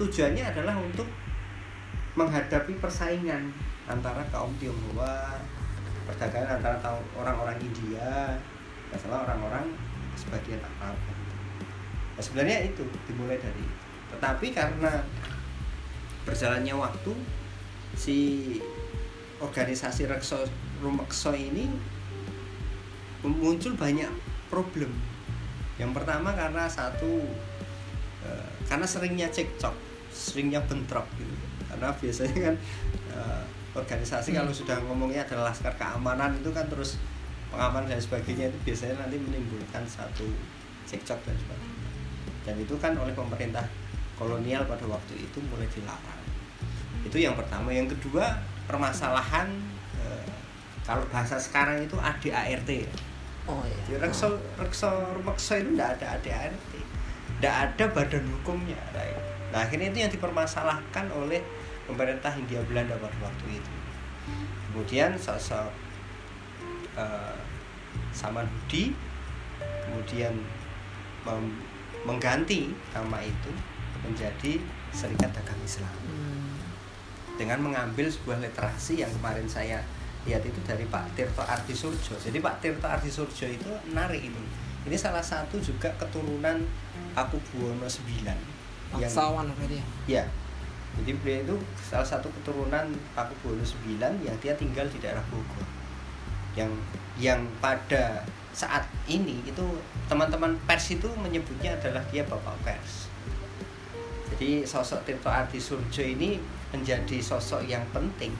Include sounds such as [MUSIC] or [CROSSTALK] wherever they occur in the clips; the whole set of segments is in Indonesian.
tujuannya adalah untuk menghadapi persaingan antara kaum Tionghoa perdagangan antara orang-orang India masalah orang-orang sebagian Arab nah, sebenarnya itu dimulai dari tetapi karena berjalannya waktu si organisasi Rekso Rumekso ini muncul banyak problem. Yang pertama karena satu eh, karena seringnya cekcok seringnya bentrok gitu. Karena biasanya kan eh, organisasi kalau sudah ngomongnya adalah laskar keamanan itu kan terus pengaman dan sebagainya itu biasanya nanti menimbulkan satu cekcok dan sebagainya. Dan itu kan oleh pemerintah kolonial pada waktu itu mulai dilarang. Itu yang pertama. Yang kedua permasalahan eh, kalau bahasa sekarang itu ADART ya. oh iya. Di rekso rekso rekso itu tidak ada ADART tidak ada badan hukumnya right? Nah akhirnya itu yang dipermasalahkan oleh pemerintah Hindia Belanda pada waktu itu. Kemudian sosok eh, uh, Samanhudi kemudian mengganti nama itu menjadi Serikat Dagang Islam hmm. dengan mengambil sebuah literasi yang kemarin saya lihat itu dari Pak Tirto Artisurjo. Jadi Pak Tirto Artisurjo itu menarik ini. Ini salah satu juga keturunan Aku Buwono 9 Bangsawan berarti ya ya. Jadi beliau itu salah satu keturunan Paku Buwono IX yang dia tinggal di daerah Bogor. Yang yang pada saat ini itu teman-teman pers itu menyebutnya adalah dia bapak pers. Jadi sosok Tirto Artisurjo ini menjadi sosok yang penting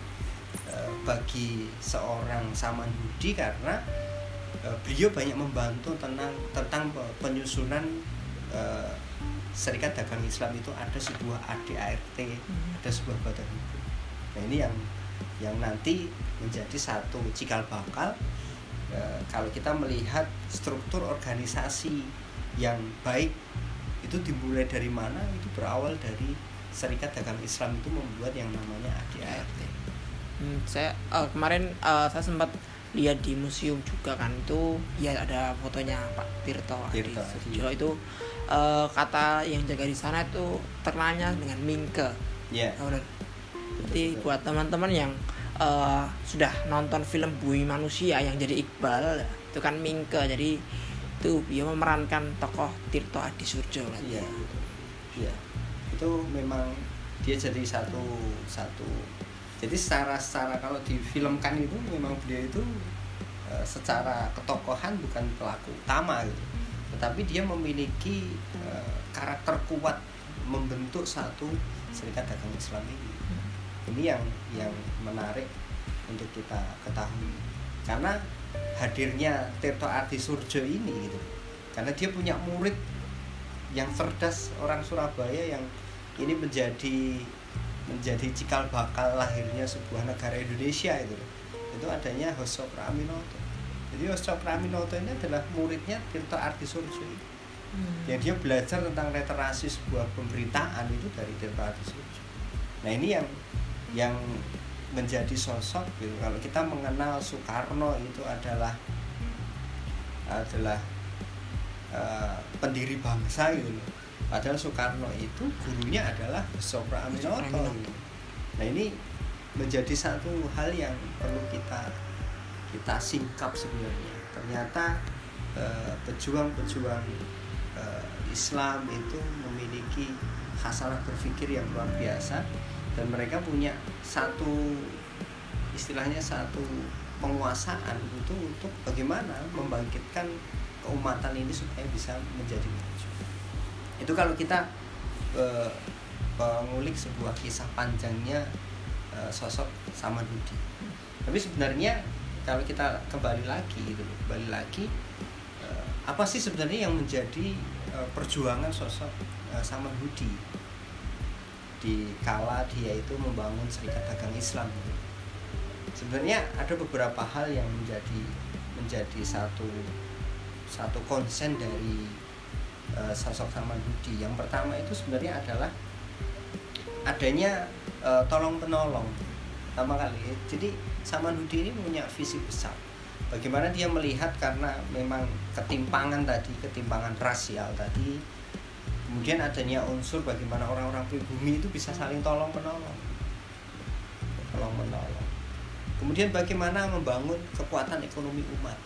eh, bagi seorang Saman Budi karena eh, beliau banyak membantu tentang tentang pe- penyusunan eh, Serikat Dagang Islam itu ada sebuah ADART, ada sebuah badan hukum. Nah ini yang yang nanti menjadi satu cikal bakal eh, kalau kita melihat struktur organisasi yang baik itu dimulai dari mana itu berawal dari Serikat Dagang Islam itu membuat yang namanya ADART. Hmm, saya eh, kemarin eh, saya sempat lihat di museum juga kan itu ya ada fotonya Pak Tirto Tirto, Sujo itu eh, kata yang jaga di sana itu terkenalnya dengan Mingke Ya. Benar. Jadi buat teman-teman yang eh, sudah nonton film Bumi Manusia yang jadi Iqbal itu kan Mingke jadi itu dia memerankan tokoh Tirto Adi Surjo lah. Iya. Iya. Itu memang dia jadi satu satu. Jadi secara secara kalau difilmkan itu memang beliau itu eh, secara ketokohan bukan pelaku utama gitu. Tetapi dia memiliki eh, karakter kuat membentuk satu serikat dagang Islam ini. Ini yang yang menarik untuk kita ketahui. Karena hadirnya Tirto Ardi Surjo ini gitu. Karena dia punya murid yang cerdas orang Surabaya yang ini menjadi menjadi cikal bakal lahirnya sebuah negara Indonesia itu itu adanya Hoso Praminoto jadi Hoso Praminoto ini adalah muridnya Tirto Ardi Surjo. Hmm. yang dia belajar tentang literasi sebuah pemberitaan itu dari Tirto Ardi Surjo nah ini yang yang menjadi sosok gitu. Kalau kita mengenal Soekarno itu adalah adalah eh, pendiri bangsa gitu loh padahal Soekarno itu gurunya adalah Sopra Aminoto nah ini menjadi satu hal yang perlu kita kita singkap sebenarnya ternyata eh, pejuang-pejuang eh, Islam itu memiliki hasanah berpikir yang luar biasa dan mereka punya satu istilahnya satu penguasaan itu untuk bagaimana membangkitkan keumatan ini supaya bisa menjadi. Itu kalau kita eh, mengulik sebuah kisah panjangnya eh, sosok Samanhudi. Tapi sebenarnya kalau kita kembali lagi gitu kembali lagi eh, apa sih sebenarnya yang menjadi eh, perjuangan sosok eh, Samanhudi di kala dia itu membangun Serikat Dagang Islam gitu. Sebenarnya ada beberapa hal yang menjadi menjadi satu satu konsen dari eh, sosok Samanhudi. Yang pertama itu sebenarnya adalah adanya eh, tolong penolong pertama kali. Jadi Samanhudi ini punya visi besar. Bagaimana dia melihat karena memang ketimpangan tadi, ketimpangan rasial tadi kemudian adanya unsur bagaimana orang-orang pribumi itu bisa saling tolong menolong tolong menolong kemudian bagaimana membangun kekuatan ekonomi umat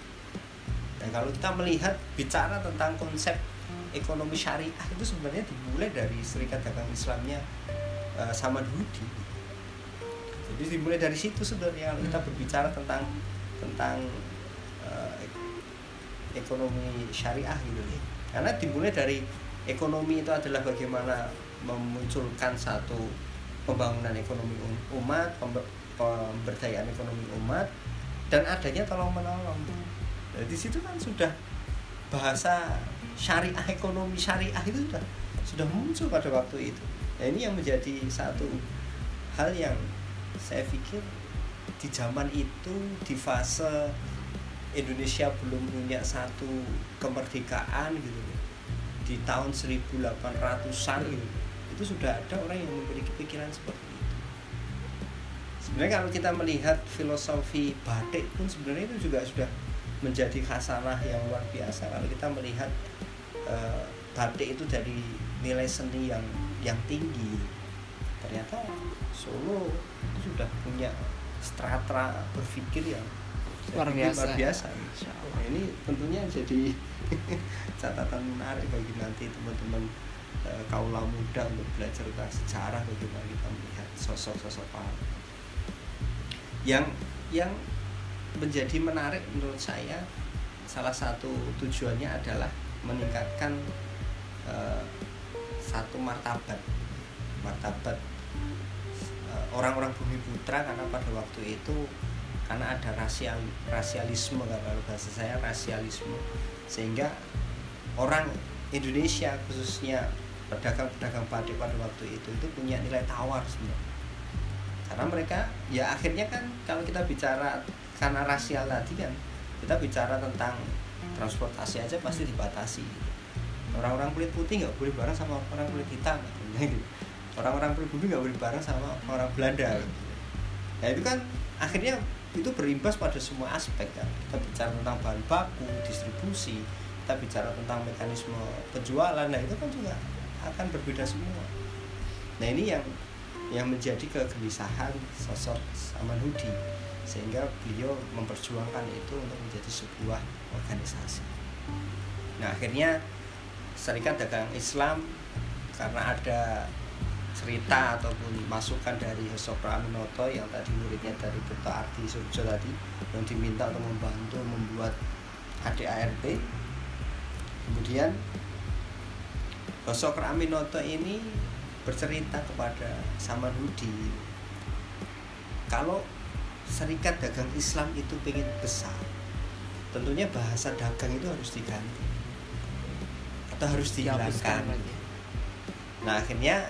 dan kalau kita melihat bicara tentang konsep ekonomi syariah itu sebenarnya dimulai dari Serikat Dagang Islamnya uh, sama Dudi jadi dimulai dari situ sebenarnya. Kalau kita berbicara tentang tentang uh, ekonomi syariah gitu. Karena dimulai dari ekonomi itu adalah bagaimana memunculkan satu pembangunan ekonomi um-, umat, pemberdayaan ekonomi umat dan adanya tolong menolong. Jadi di situ kan sudah bahasa syariah ekonomi syariah itu sudah sudah muncul pada waktu itu. Nah, ini yang menjadi satu hal yang saya pikir di zaman itu di fase Indonesia belum punya satu kemerdekaan gitu di tahun 1800-an gitu itu sudah ada orang yang memiliki pikiran seperti itu sebenarnya kalau kita melihat filosofi batik pun sebenarnya itu juga sudah menjadi khasanah yang luar biasa. Kalau kita melihat uh, batik itu dari nilai seni yang yang tinggi ternyata Solo itu sudah punya strata berpikir yang luar biasa, luar biasa. Nah, ini tentunya jadi [LAUGHS] catatan menarik bagi nanti teman-teman e, kaula muda untuk belajar tentang sejarah bagaimana kita melihat sosok-sosok Pak. Yang yang menjadi menarik menurut saya. Salah satu tujuannya adalah meningkatkan e, satu martabat. Martabat eh, orang-orang bumi putra karena pada waktu itu karena ada rasial rasialisme kalau bahasa saya rasialisme. Sehingga orang Indonesia khususnya pedagang-pedagang batik pada waktu itu itu punya nilai tawar sebenarnya. Karena mereka ya akhirnya kan kalau kita bicara karena rasial tadi kan kita bicara tentang transportasi aja pasti dibatasi. Orang-orang kulit putih nggak boleh bareng sama orang kulit hitam. [LAUGHS] Orang-orang pribumi nggak boleh bareng sama orang Belanda. Gitu. ya itu kan akhirnya itu berimbas pada semua aspek kan. Kita bicara tentang bahan baku distribusi kita bicara tentang mekanisme penjualan nah itu kan juga akan berbeda semua. Nah ini yang yang menjadi kegelisahan sosok Samanhudi sehingga beliau memperjuangkan itu untuk menjadi sebuah organisasi. Nah akhirnya Serikat Dagang Islam karena ada cerita ataupun masukan dari Hesopra Aminoto yang tadi muridnya dari Dr. Ardi Surjo tadi yang diminta untuk membantu membuat ADART kemudian Hesopra Aminoto ini bercerita kepada Samanhudi. Kalau serikat dagang Islam itu pengen besar. Tentunya bahasa dagang itu harus diganti. Atau harus dihilangkan. nah akhirnya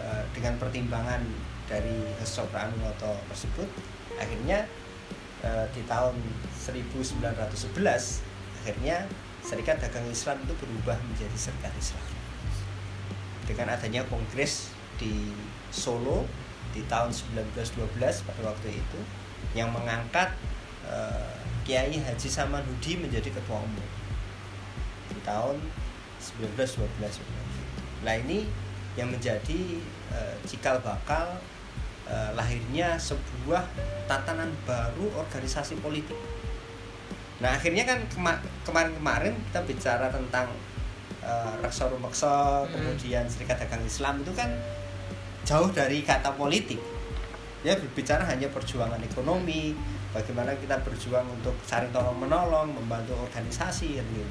Eh, dengan pertimbangan dari Sopra Aminoto tersebut akhirnya uh, di tahun 1911 akhirnya Serikat Dagang Islam itu berubah menjadi Serikat Islam. Dengan adanya kongres di Solo di tahun 1912 pada waktu itu yang mengangkat uh, Kiai Haji Samanhudi menjadi ketua umum di tahun 1912 nah ini yang menjadi uh, cikal bakal uh, lahirnya sebuah tatanan baru organisasi politik. Nah akhirnya kan kemarin-kemarin kita bicara tentang uh, Reksa Rumeksa, hmm. kemudian Serikat Dagang Islam itu kan jauh dari kata politik. Ya berbicara hanya perjuangan ekonomi, bagaimana kita berjuang untuk saling tolong menolong, membantu organisasi gitu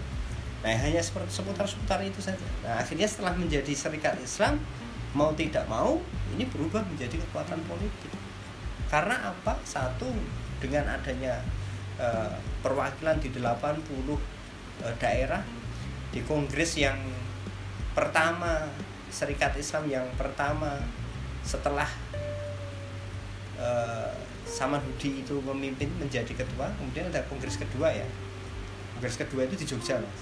Nah hanya seputar-seputar itu saja. Nah akhirnya setelah menjadi serikat Islam mau tidak mau ini berubah menjadi kekuatan politik. Karena apa? Satu dengan adanya uh, perwakilan di 80 uh, eh, daerah di kongres yang pertama serikat Islam yang pertama setelah uh, Samanhudi itu memimpin menjadi ketua kemudian ada kongres kedua ya. Kongres kedua itu di Jogja mas.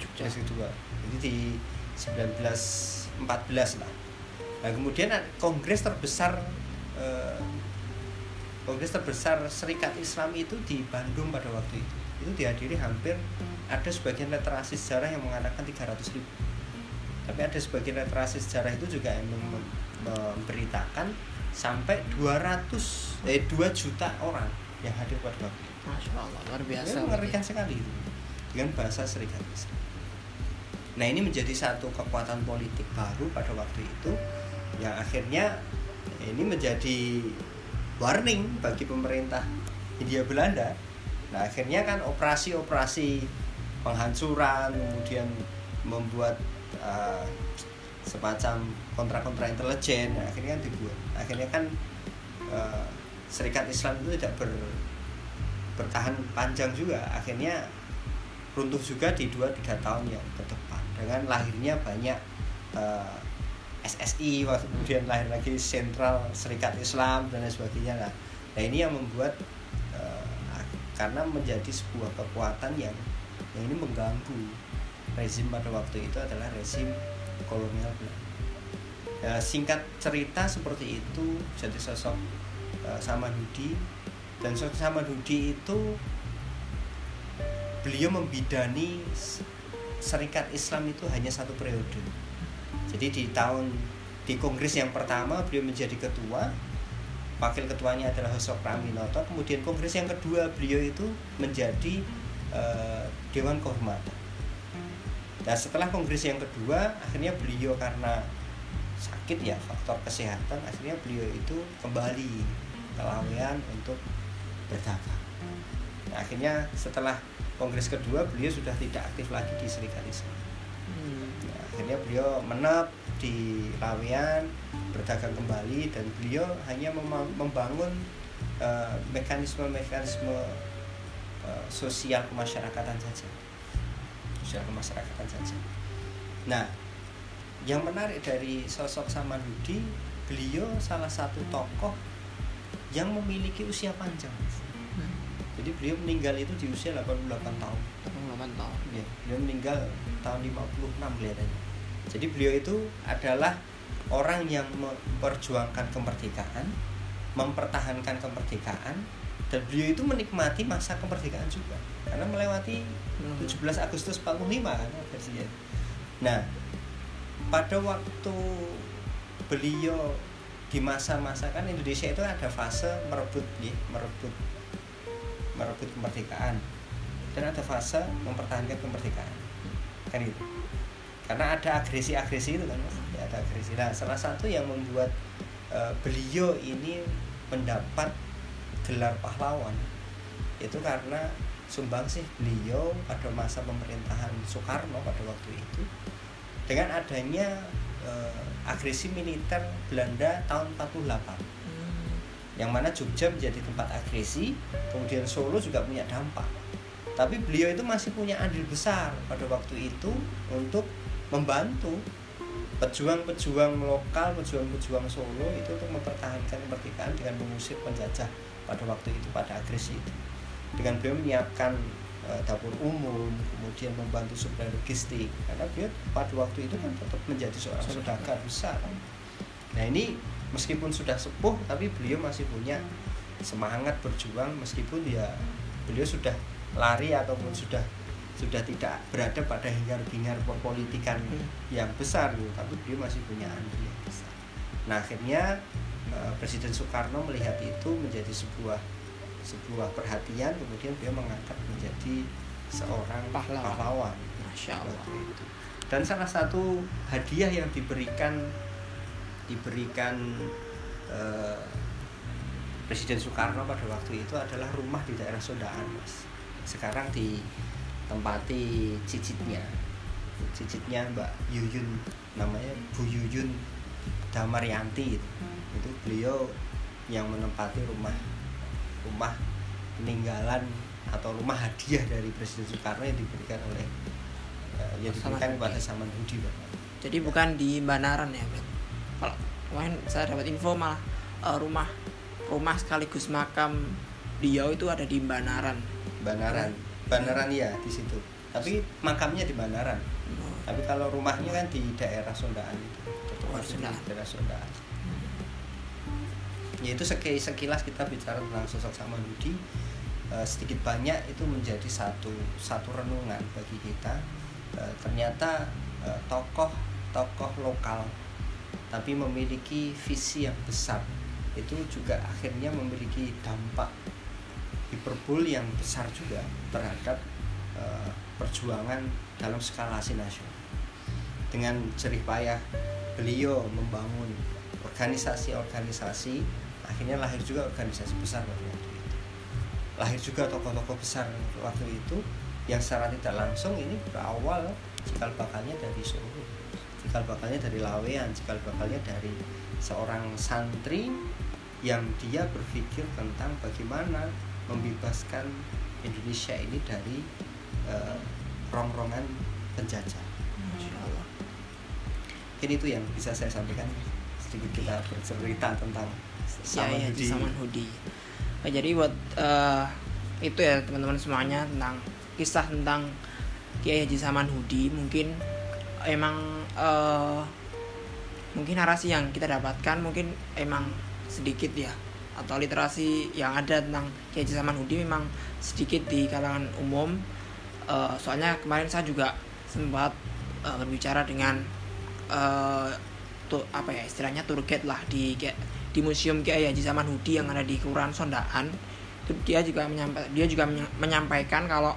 Jogja. Kedua. Jadi di 1914 lah. Nah kemudian kongres terbesar eh, kongres terbesar Serikat Islam itu di Bandung pada waktu itu. Itu dihadiri hampir ada sebagian literasi sejarah yang mengatakan 300 ribu. Tapi ada sebagian literasi sejarah itu juga yang mem- memberitakan sampai 200 eh 2 juta orang yang hadir pada waktu itu Masya Allah luar biasa. Mengerikan sekali itu dengan bahasa Serikat Islam. Nah ini menjadi satu kekuatan politik baru pada waktu itu yang akhirnya ini menjadi warning bagi pemerintah Hindia Belanda. Nah akhirnya kan operasi-operasi penghancuran kemudian membuat uh, semacam kontra-kontra intelijen. Nah, akhirnya kan dibuat. Akhirnya kan uh, Serikat Islam itu tidak ber, bertahan panjang juga. Akhirnya runtuh juga di 2-3 tahun yang ke depan. Dengan lahirnya banyak eh, SSI kemudian lahir lagi Sentral Serikat Islam dan lain sebagainya. Lah nah ini yang membuat eh, karena menjadi sebuah kekuatan yang yang ini mengganggu rezim pada waktu itu adalah rezim kolonial Ya, singkat cerita seperti itu jadi sosok uh, Samanhudi dan sosok Samanhudi itu beliau membidani Serikat Islam itu hanya satu periode. Jadi di tahun di kongres yang pertama beliau menjadi ketua, wakil ketuanya adalah Hosok Praminoto. Kemudian kongres yang kedua beliau itu menjadi eh, Dewan Kehormatan. Dan setelah kongres yang kedua, akhirnya beliau karena sakit ya faktor kesehatan, akhirnya beliau itu kembali ke Lawean untuk berdagang. Nah, akhirnya setelah kongres kedua beliau sudah tidak aktif lagi di Serikat Islam. Hmm. Nah, akhirnya beliau menep di Lawean berdagang kembali dan beliau hanya membangun eh, mekanisme-mekanisme eh, sosial kemasyarakatan saja sosial kemasyarakatan saja nah yang menarik dari sosok Samanhudi beliau salah satu tokoh yang memiliki usia panjang Hmm. jadi beliau meninggal itu di usia 88 tahun 88 tahun. Ya, beliau meninggal tahun 56 kelihatannya. Jadi beliau itu adalah orang yang memperjuangkan kemerdekaan, mempertahankan kemerdekaan dan beliau itu menikmati masa kemerdekaan juga. Karena melewati Hmm. 17 Agustus 45 kan versinya. Nah, pada waktu beliau di masa-masa kan Indonesia itu ada fase merebut ya, merebut merebut kemerdekaan. Dan ada fase mempertahankan kemerdekaan. Kan itu karena ada agresi-agresi itu kan mas. Ya, ada agresi. Nah salah satu yang membuat eh, beliau ini mendapat gelar pahlawan itu karena sumbangsih beliau pada masa pemerintahan Soekarno pada waktu itu dengan adanya eh, agresi militer Belanda tahun 48 Hmm. yang mana Jogja menjadi tempat agresi, kemudian Solo juga punya dampak. Tapi beliau itu masih punya andil besar pada waktu itu untuk membantu pejuang-pejuang lokal, pejuang-pejuang Solo itu untuk mempertahankan kemerdekaan dengan mengusir penjajah pada waktu itu pada agresi itu. Dengan beliau menyiapkan eh, dapur umum, kemudian membantu suplai logistik. Karena beliau pada waktu itu kan tetap menjadi seorang saudagar besar. Nah ini meskipun sudah sepuh tapi beliau masih punya semangat berjuang meskipun ya beliau sudah lari ataupun sudah sudah tidak berada pada hingar-bingar perpolitikan Hmm. yang besar gitu tapi beliau masih punya andil yang besar. Nah akhirnya eh, Presiden Soekarno melihat itu menjadi sebuah sebuah perhatian kemudian beliau mengangkat menjadi seorang Pahlawan. pahlawan Masya Allah. itu. Dan salah satu hadiah yang diberikan diberikan eh, Presiden Soekarno pada waktu itu adalah rumah di daerah Sondaan, Mas. Sekarang ditempati cicitnya. Cicitnya Mbak Yuyun namanya Bu Yuyun Damaryanti itu. Itu beliau yang menempati rumah rumah peninggalan atau rumah hadiah dari Presiden Soekarno yang diberikan oleh eh, yang diberikan kepada Samanhudi Bapak. Jadi bukan di Banaran ya, Bro? Kalau kemarin saya dapat info malah eh, rumah rumah sekaligus makam beliau itu ada di Banaran. Banaran. Banaran ya di situ. Tapi makamnya di Banaran. Oh, Tapi kalau rumahnya kan di daerah Sondaan itu. Tetap Oh, masih Sondaan. di daerah Sondaan. Ya itu seki- sekilas kita bicara tentang sosok Samanhudi Eh, sedikit banyak itu menjadi satu satu renungan bagi kita. Eh, ternyata eh, tokoh tokoh lokal tapi memiliki visi yang besar itu juga akhirnya memiliki dampak hiperbol yang besar juga terhadap uh, perjuangan dalam skalasi nasional dengan jerih payah beliau membangun organisasi-organisasi akhirnya lahir juga organisasi besar waktu itu lahir juga tokoh-tokoh besar waktu itu yang secara tidak langsung ini berawal cikal bakalnya dari Solo cikal bakalnya dari Lawean cikal bakalnya dari seorang santri yang dia berpikir tentang bagaimana membebaskan Indonesia ini dari uh, rongrongan penjajah. Ini itu yang bisa saya sampaikan sedikit kita bercerita tentang Saman ya, Hudi. Saman Hudi. Nah, jadi buat uh, itu ya teman-teman semuanya tentang kisah tentang Kiai Haji Saman Hudi mungkin emang uh, mungkin narasi yang kita dapatkan mungkin emang sedikit ya atau literasi yang ada tentang Kiai Haji Saman Hudi memang sedikit di kalangan umum uh, soalnya kemarin saya juga sempat uh, berbicara dengan uh, tuh apa ya istilahnya tour guide lah di di museum Kiai Haji Saman Hudi yang ada di Kelurahan Sondaan. Itu dia juga menyampaikan dia juga menyampaikan kalau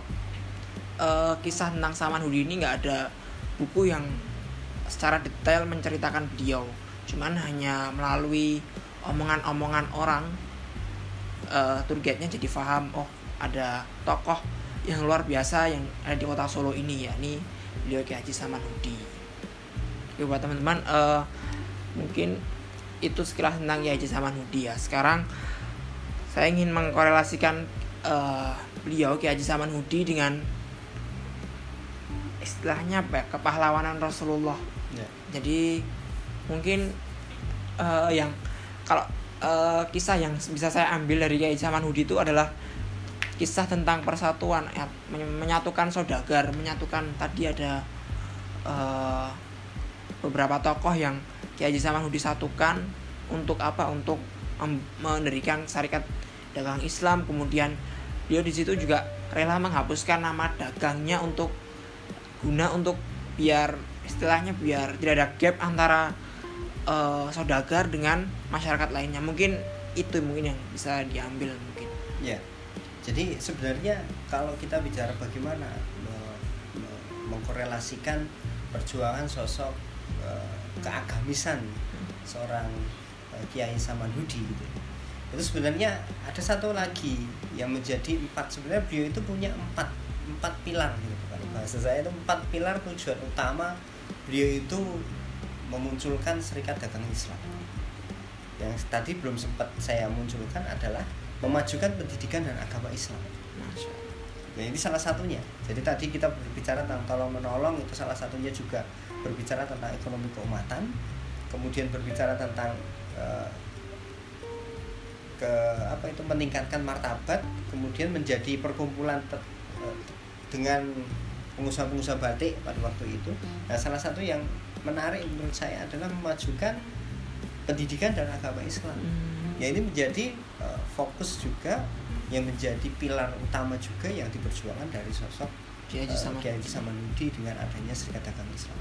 uh, kisah tentang Saman Hudi ini nggak ada buku yang secara detail menceritakan beliau. Cuman hanya melalui omongan-omongan orang uh, tour guide-nya jadi paham oh ada tokoh yang luar biasa yang ada di kota Solo ini ya ini beliau Kiai Haji Samanhudi Oke buat teman-teman uh, mungkin itu sekilas tentang Kiai Haji Samanhudi ya. Sekarang saya ingin mengkorelasikan uh, beliau Kiai Haji Samanhudi dengan istilahnya apa ya, kepahlawanan Rasulullah. Ya. jadi mungkin uh, yang kalau uh, kisah yang bisa saya ambil dari Kiai Zaman Hudi itu adalah kisah tentang persatuan ya, menyatukan saudagar menyatukan tadi ada uh, beberapa tokoh yang Kiai Zaman Hudi satukan untuk apa? Untuk mendirikan syarikat dagang Islam. Kemudian dia di situ juga rela menghapuskan nama dagangnya untuk guna untuk biar istilahnya biar tidak ada gap antara uh, saudagar dengan masyarakat lainnya. Mungkin itu mungkin yang bisa diambil mungkin. Ya. Jadi sebenarnya kalau kita bicara bagaimana mengkorelasikan perjuangan sosok uh, keagamisan seorang uh, Kiai Samanhudi gitu itu sebenarnya ada satu lagi yang menjadi empat sebenarnya beliau itu punya empat empat pilar gitu kalau bahasa saya itu empat pilar tujuan utama beliau itu memunculkan Serikat Dagang Islam. Yang tadi belum sempat saya munculkan adalah memajukan pendidikan dan agama Islam. Ya, ini salah satunya. Jadi tadi kita berbicara tentang tolong menolong itu salah satunya juga berbicara tentang ekonomi keumatan, kemudian berbicara tentang uh, ke apa itu meningkatkan martabat, kemudian menjadi perkumpulan te, uh, dengan pengusaha-pengusaha batik pada waktu itu. Nah, salah satu yang menarik menurut saya adalah memajukan pendidikan dan agama Islam. Hmm. Ya ini menjadi uh, fokus juga yang menjadi pilar utama juga yang diperjuangkan dari sosok Kiai uh, Samanudi dengan adanya Serikat Dagang Islam.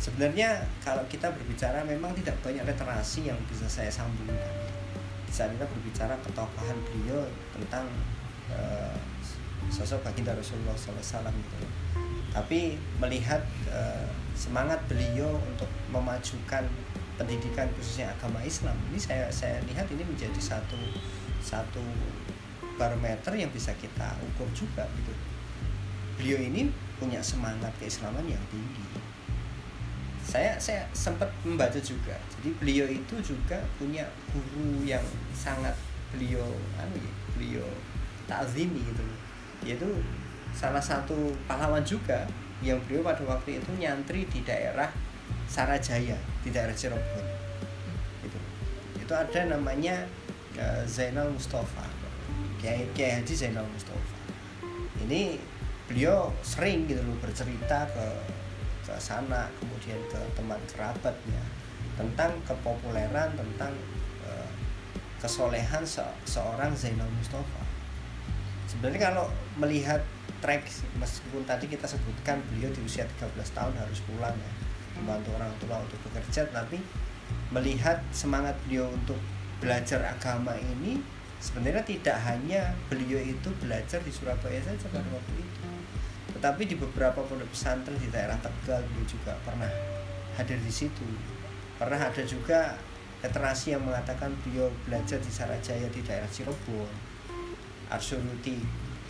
Sebenarnya kalau kita berbicara memang tidak banyak literasi yang bisa saya sambungkan. Saat kita berbicara ketokohan beliau tentang uh, sosok baginda Rasulullah SAW gitu. Tapi melihat uh, semangat beliau untuk memajukan pendidikan khususnya agama Islam ini saya saya lihat ini menjadi satu satu barometer yang bisa kita ukur juga gitu beliau ini punya semangat keislaman yang tinggi. Saya saya sempat membaca juga. Jadi beliau itu juga punya guru yang sangat beliau anu ya beliau takzimi gitu yaitu salah satu pahlawan juga yang beliau pada waktu itu nyantri di daerah Sarajaya di daerah Cirebon. Itu itu ada namanya uh, Zainal Mustafa. Kiai Kiai Haji Zainal Mustafa. Ini beliau sering gitu loh bercerita ke ke sana kemudian ke teman kerabatnya tentang kepopuleran tentang uh, kesolehan se seorang Zainal Mustafa. Sebenarnya kalau melihat track meskipun tadi kita sebutkan beliau di usia 13 tahun harus pulang ya membantu orang tua untuk bekerja tapi melihat semangat beliau untuk belajar agama ini sebenarnya tidak hanya beliau itu belajar di Surabaya saja pada waktu itu tetapi di beberapa pondok pesantren di daerah Tegal beliau juga pernah hadir di situ. Pernah ada juga literasi yang mengatakan beliau belajar di Sarajaya di daerah Cirebon Arsuruti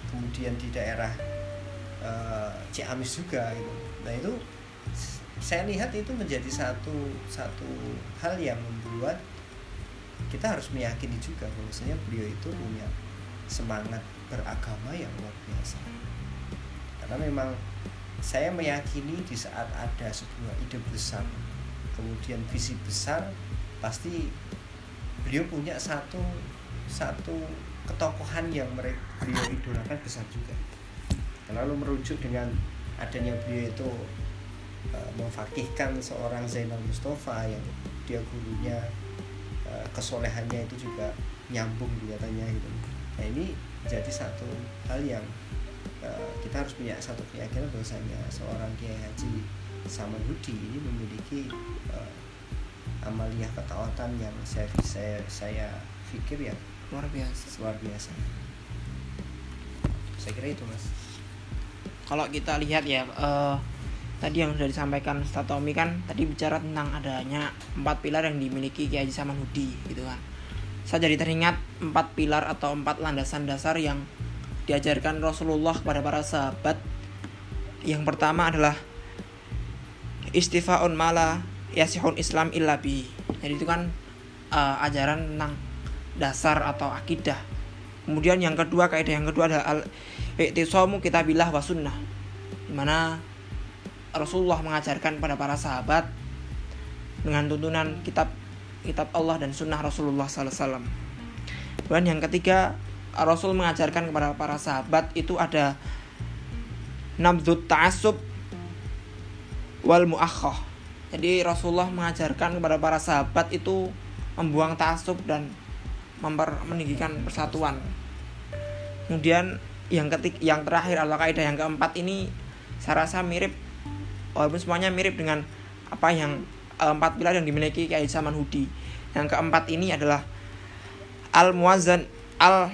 kemudian di daerah uh, Ciamis juga gitu. Nah itu saya lihat itu menjadi satu satu hal yang membuat kita harus meyakini juga bahwasanya beliau itu punya semangat beragama yang luar biasa karena memang saya meyakini di saat ada sebuah ide besar kemudian visi besar pasti beliau punya satu satu ketokohan yang mereka beliau idolakan besar juga. Lalu merujuk dengan adanya beliau itu uh, memfakihkan seorang Zainal Mustafa yang dia gurunya uh, kesolehannya itu juga nyambung kelihatannya gitu. Nah ini jadi satu hal yang uh, kita harus punya satu keyakinan bahwasanya seorang Kiai Haji Samanhudi ini memiliki uh, amalia ketaatan yang saya saya saya pikir ya luar biasa. luar biasa. Saya kira itu mas. Kalau kita lihat ya uh, tadi yang sudah disampaikan Ustaz Tommy kan tadi bicara tentang adanya empat pilar yang dimiliki Kiai Haji Samanhudi gitu kan. Saya jadi teringat empat pilar atau empat landasan dasar yang diajarkan Rasulullah kepada para sahabat yang pertama adalah istifaun mala yasihun islam illa bi. Jadi itu kan uh, ajaran tentang dasar atau akidah. Kemudian yang kedua kaidah yang kedua adalah al i'tisamu kitabillah wa sunnah. Di mana Rasulullah mengajarkan pada para sahabat dengan tuntunan kitab kitab Allah dan sunnah Rasulullah SAW. Dan yang ketiga Rasul mengajarkan kepada para sahabat itu ada nabdut ta'asub wal muakhah. Jadi Rasulullah mengajarkan kepada para sahabat itu membuang ta'asub dan memper, meninggikan persatuan. Kemudian yang ketik yang terakhir al kaidah yang keempat ini saya rasa mirip walaupun semuanya mirip dengan apa yang uh, empat pilar yang dimiliki Kiai Zaman Hudi yang keempat ini adalah al muazzan al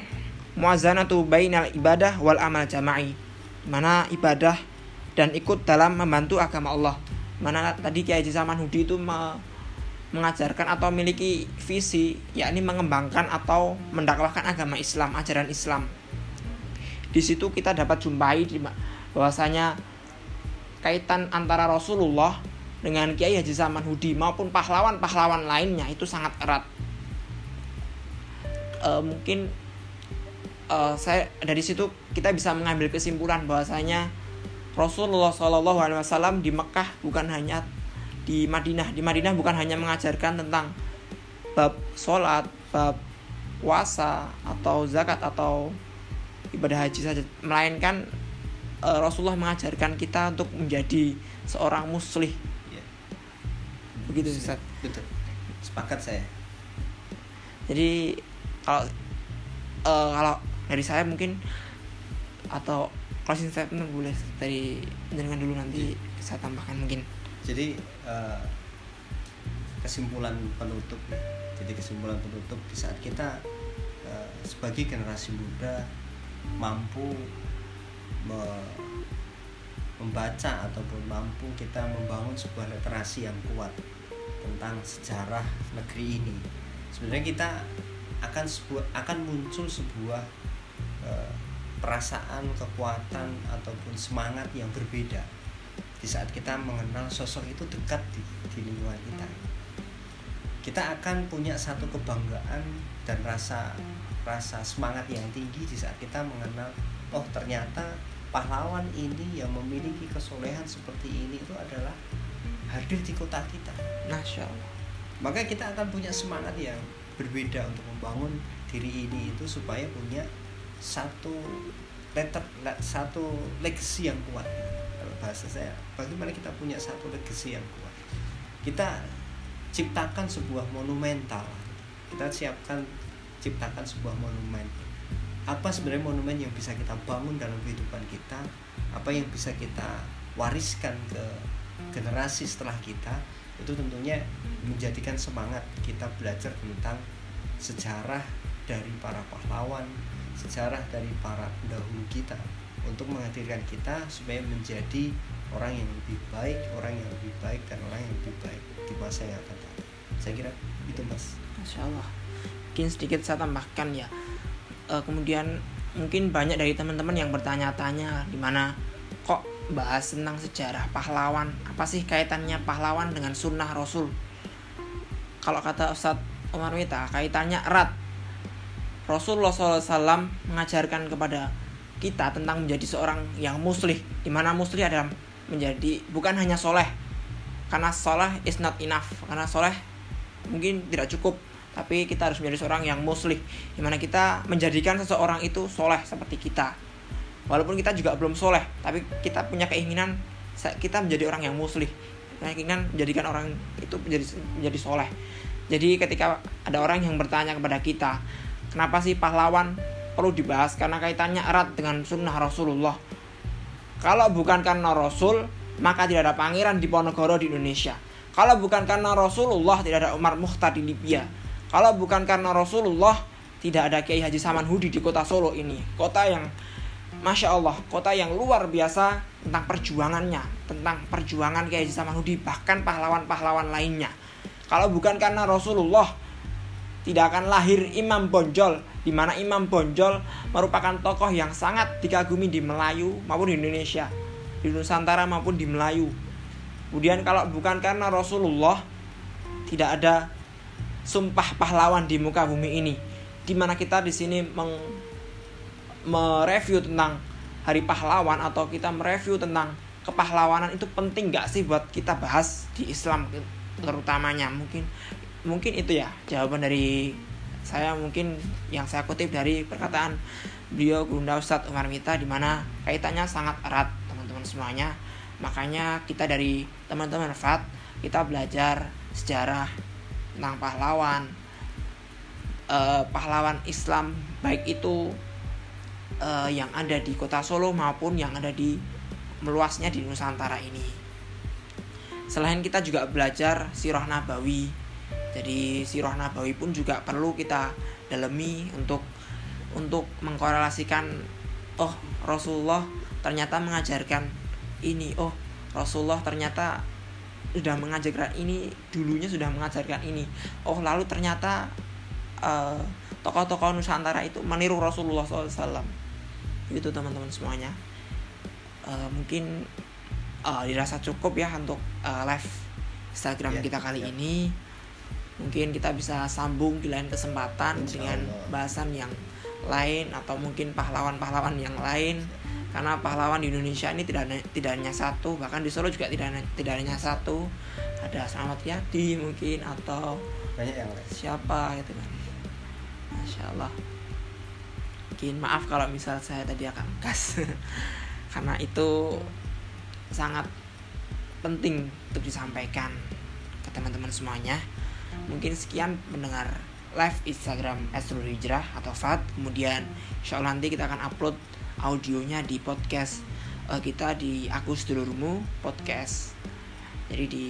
muazzanatu bainal ibadah wal amal jama'i. Mana ibadah dan ikut dalam membantu agama Allah. Mana tadi Kiai Zaman Hudi itu me mengajarkan atau memiliki visi yakni mengembangkan atau mendakwahkan agama Islam ajaran Islam. Di situ kita dapat jumpai bahwasanya kaitan antara Rasulullah dengan Kiai Haji Zaman Hudi maupun pahlawan-pahlawan lainnya itu sangat erat. E, mungkin e, saya dari situ kita bisa mengambil kesimpulan bahwasanya Rasulullah Shallallahu Alaihi Wasallam di Mekah bukan hanya di Madinah. Di Madinah bukan hanya mengajarkan tentang bab sholat, bab puasa atau zakat atau ibadah haji saja. Melainkan uh, Rasulullah mengajarkan kita untuk menjadi seorang muslih. Ya. begitu Ustaz. Betul. Sepakat saya. Jadi kalau uh, kalau dari saya mungkin atau closing statement boleh dari dengan dulu nanti ya. saya tambahkan mungkin jadi uh, kesimpulan penutup ya jadi kesimpulan penutup di saat kita uh, sebagai generasi muda mampu me membaca ataupun mampu kita membangun sebuah literasi yang kuat tentang sejarah negeri ini sebenarnya kita akan sebuah akan muncul sebuah e, perasaan kekuatan ataupun semangat yang berbeda di saat kita mengenal sosok itu dekat di, di lingkungan kita kita akan punya satu kebanggaan dan rasa rasa semangat yang tinggi di saat kita mengenal oh ternyata pahlawan ini yang memiliki kesolehan seperti ini itu adalah hadir di kota kita. Masya Allah. Maka kita akan punya semangat yang berbeda untuk membangun diri ini itu supaya punya satu letter satu legacy yang kuat kalau bahasa saya. Bagaimana kita punya satu legacy yang kuat? Kita ciptakan sebuah monumental. Kita siapkan ciptakan sebuah monumen. Apa sebenarnya monumen yang bisa kita bangun dalam kehidupan kita? Apa yang bisa kita wariskan ke generasi setelah kita? Itu tentunya menjadikan semangat kita belajar tentang sejarah dari para pahlawan, sejarah dari para pendahulu kita untuk menghadirkan kita supaya menjadi orang yang lebih baik, orang yang lebih baik dan orang yang lebih baik di masa yang akan datang. Saya kira itu mas. Masya Allah. Mungkin sedikit saya tambahkan ya. E, kemudian mungkin banyak dari teman-teman yang bertanya-tanya di mana kok bahas tentang sejarah pahlawan apa sih kaitannya pahlawan dengan sunnah rasul kalau kata Ustadz Umar Wita kaitannya erat Rasulullah SAW mengajarkan kepada kita tentang menjadi seorang yang muslih di mana muslih adalah menjadi bukan hanya soleh. Karena soleh is not enough. Karena soleh mungkin tidak cukup tapi kita harus menjadi seorang yang muslih di mana kita menjadikan seseorang itu soleh seperti kita. Walaupun kita juga belum soleh tapi kita punya keinginan kita menjadi orang yang muslih. Keinginan menjadikan orang itu menjadi menjadi soleh. Jadi ketika ada orang yang bertanya kepada kita kenapa sih pahlawan perlu dibahas karena kaitannya erat dengan sunnah Rasulullah kalau bukan karena Rasul maka tidak ada pangeran di Ponorogo di Indonesia kalau bukan karena Rasulullah tidak ada Umar Mukhtar di Libya kalau bukan karena Rasulullah, tidak ada Kiai Haji Saman Hudi di kota Solo ini. Kota yang Masya Allah, kota yang luar biasa tentang perjuangannya, tentang perjuangan Kiai Haji Saman Hudi, bahkan pahlawan-pahlawan lainnya. Kalau bukan karena Rasulullah, tidak akan lahir Imam Bonjol, di mana Imam Bonjol merupakan tokoh yang sangat dikagumi di Melayu maupun di Indonesia, di Nusantara maupun di Melayu. Kemudian kalau bukan karena Rasulullah, tidak ada sumpah pahlawan di muka bumi ini di mana kita di sini mereview tentang hari pahlawan atau kita mereview tentang kepahlawanan itu penting gak sih buat kita bahas di Islam terutamanya mungkin mungkin itu ya jawaban dari saya mungkin yang saya kutip dari perkataan beliau Gunda Ustadz Umar Mita di mana kaitannya sangat erat teman-teman semuanya makanya kita dari teman-teman Fat kita belajar sejarah tentang pahlawan uh, pahlawan Islam baik itu uh, yang ada di kota Solo maupun yang ada di meluasnya di Nusantara ini. Selain kita juga belajar sirah nabawi, jadi sirah nabawi pun juga perlu kita dalami untuk untuk mengkorelasikan oh Rasulullah ternyata mengajarkan ini oh Rasulullah ternyata sudah mengajarkan ini dulunya sudah mengajarkan ini. Oh lalu ternyata tokoh tokoh-tokoh Nusantara itu meniru Rasulullah SAW itu teman-teman semuanya. Uh, mungkin uh, dirasa cukup ya untuk uh, live Instagram yeah, kita kali yeah. ini mungkin kita bisa sambung di lain kesempatan dengan bahasan yang lain atau mungkin pahlawan-pahlawan yang lain. Karena pahlawan di Indonesia ini tidak tidak hanya satu bahkan di Solo juga tidak tidak hanya satu. Ada Selamat Yadi mungkin atau banyak yang lain. siapa gitu kan. Masya Allah. Mungkin maaf kalau misal saya tadi akan gas [LAUGHS] karena itu sangat penting untuk disampaikan ke teman-teman semuanya mungkin sekian mendengar live Instagram Astro Hijrah atau FAT. Kemudian insya Allah nanti kita akan upload audionya di podcast uh, kita di aku sedulurmu podcast. Jadi di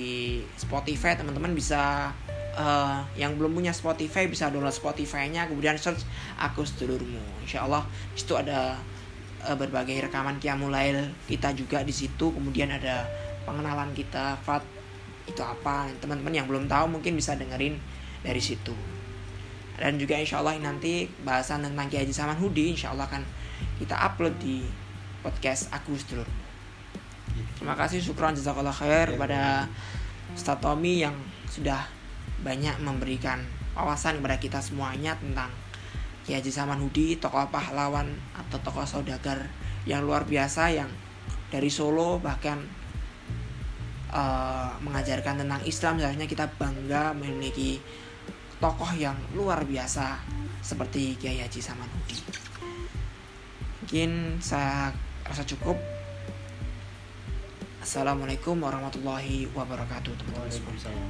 Spotify teman-teman bisa uh, yang belum punya Spotify bisa download Spotify-nya kemudian search aku sedulurmu Insya Allah situ ada uh, berbagai rekaman kiamulail kita juga di situ. Kemudian ada pengenalan kita Fat itu apa? Teman-teman yang belum tahu mungkin bisa dengerin dari situ. Dan juga insya Allah nanti bahasan tentang Kiai Haji Saman Hudi insya Allah akan kita upload di podcast aku sedulur terima kasih syukron jazakallah khair kepada Ustaz Tommy yang sudah banyak memberikan wawasan kepada kita semuanya tentang Kiai Haji Saman Hudi, tokoh pahlawan atau tokoh saudagar yang luar biasa yang dari Solo bahkan uh, mengajarkan tentang Islam seharusnya kita bangga memiliki tokoh yang luar biasa seperti Kiai Haji Samanudi Mungkin saya rasa cukup. Assalamualaikum warahmatullahi wabarakatuh teman-teman semua.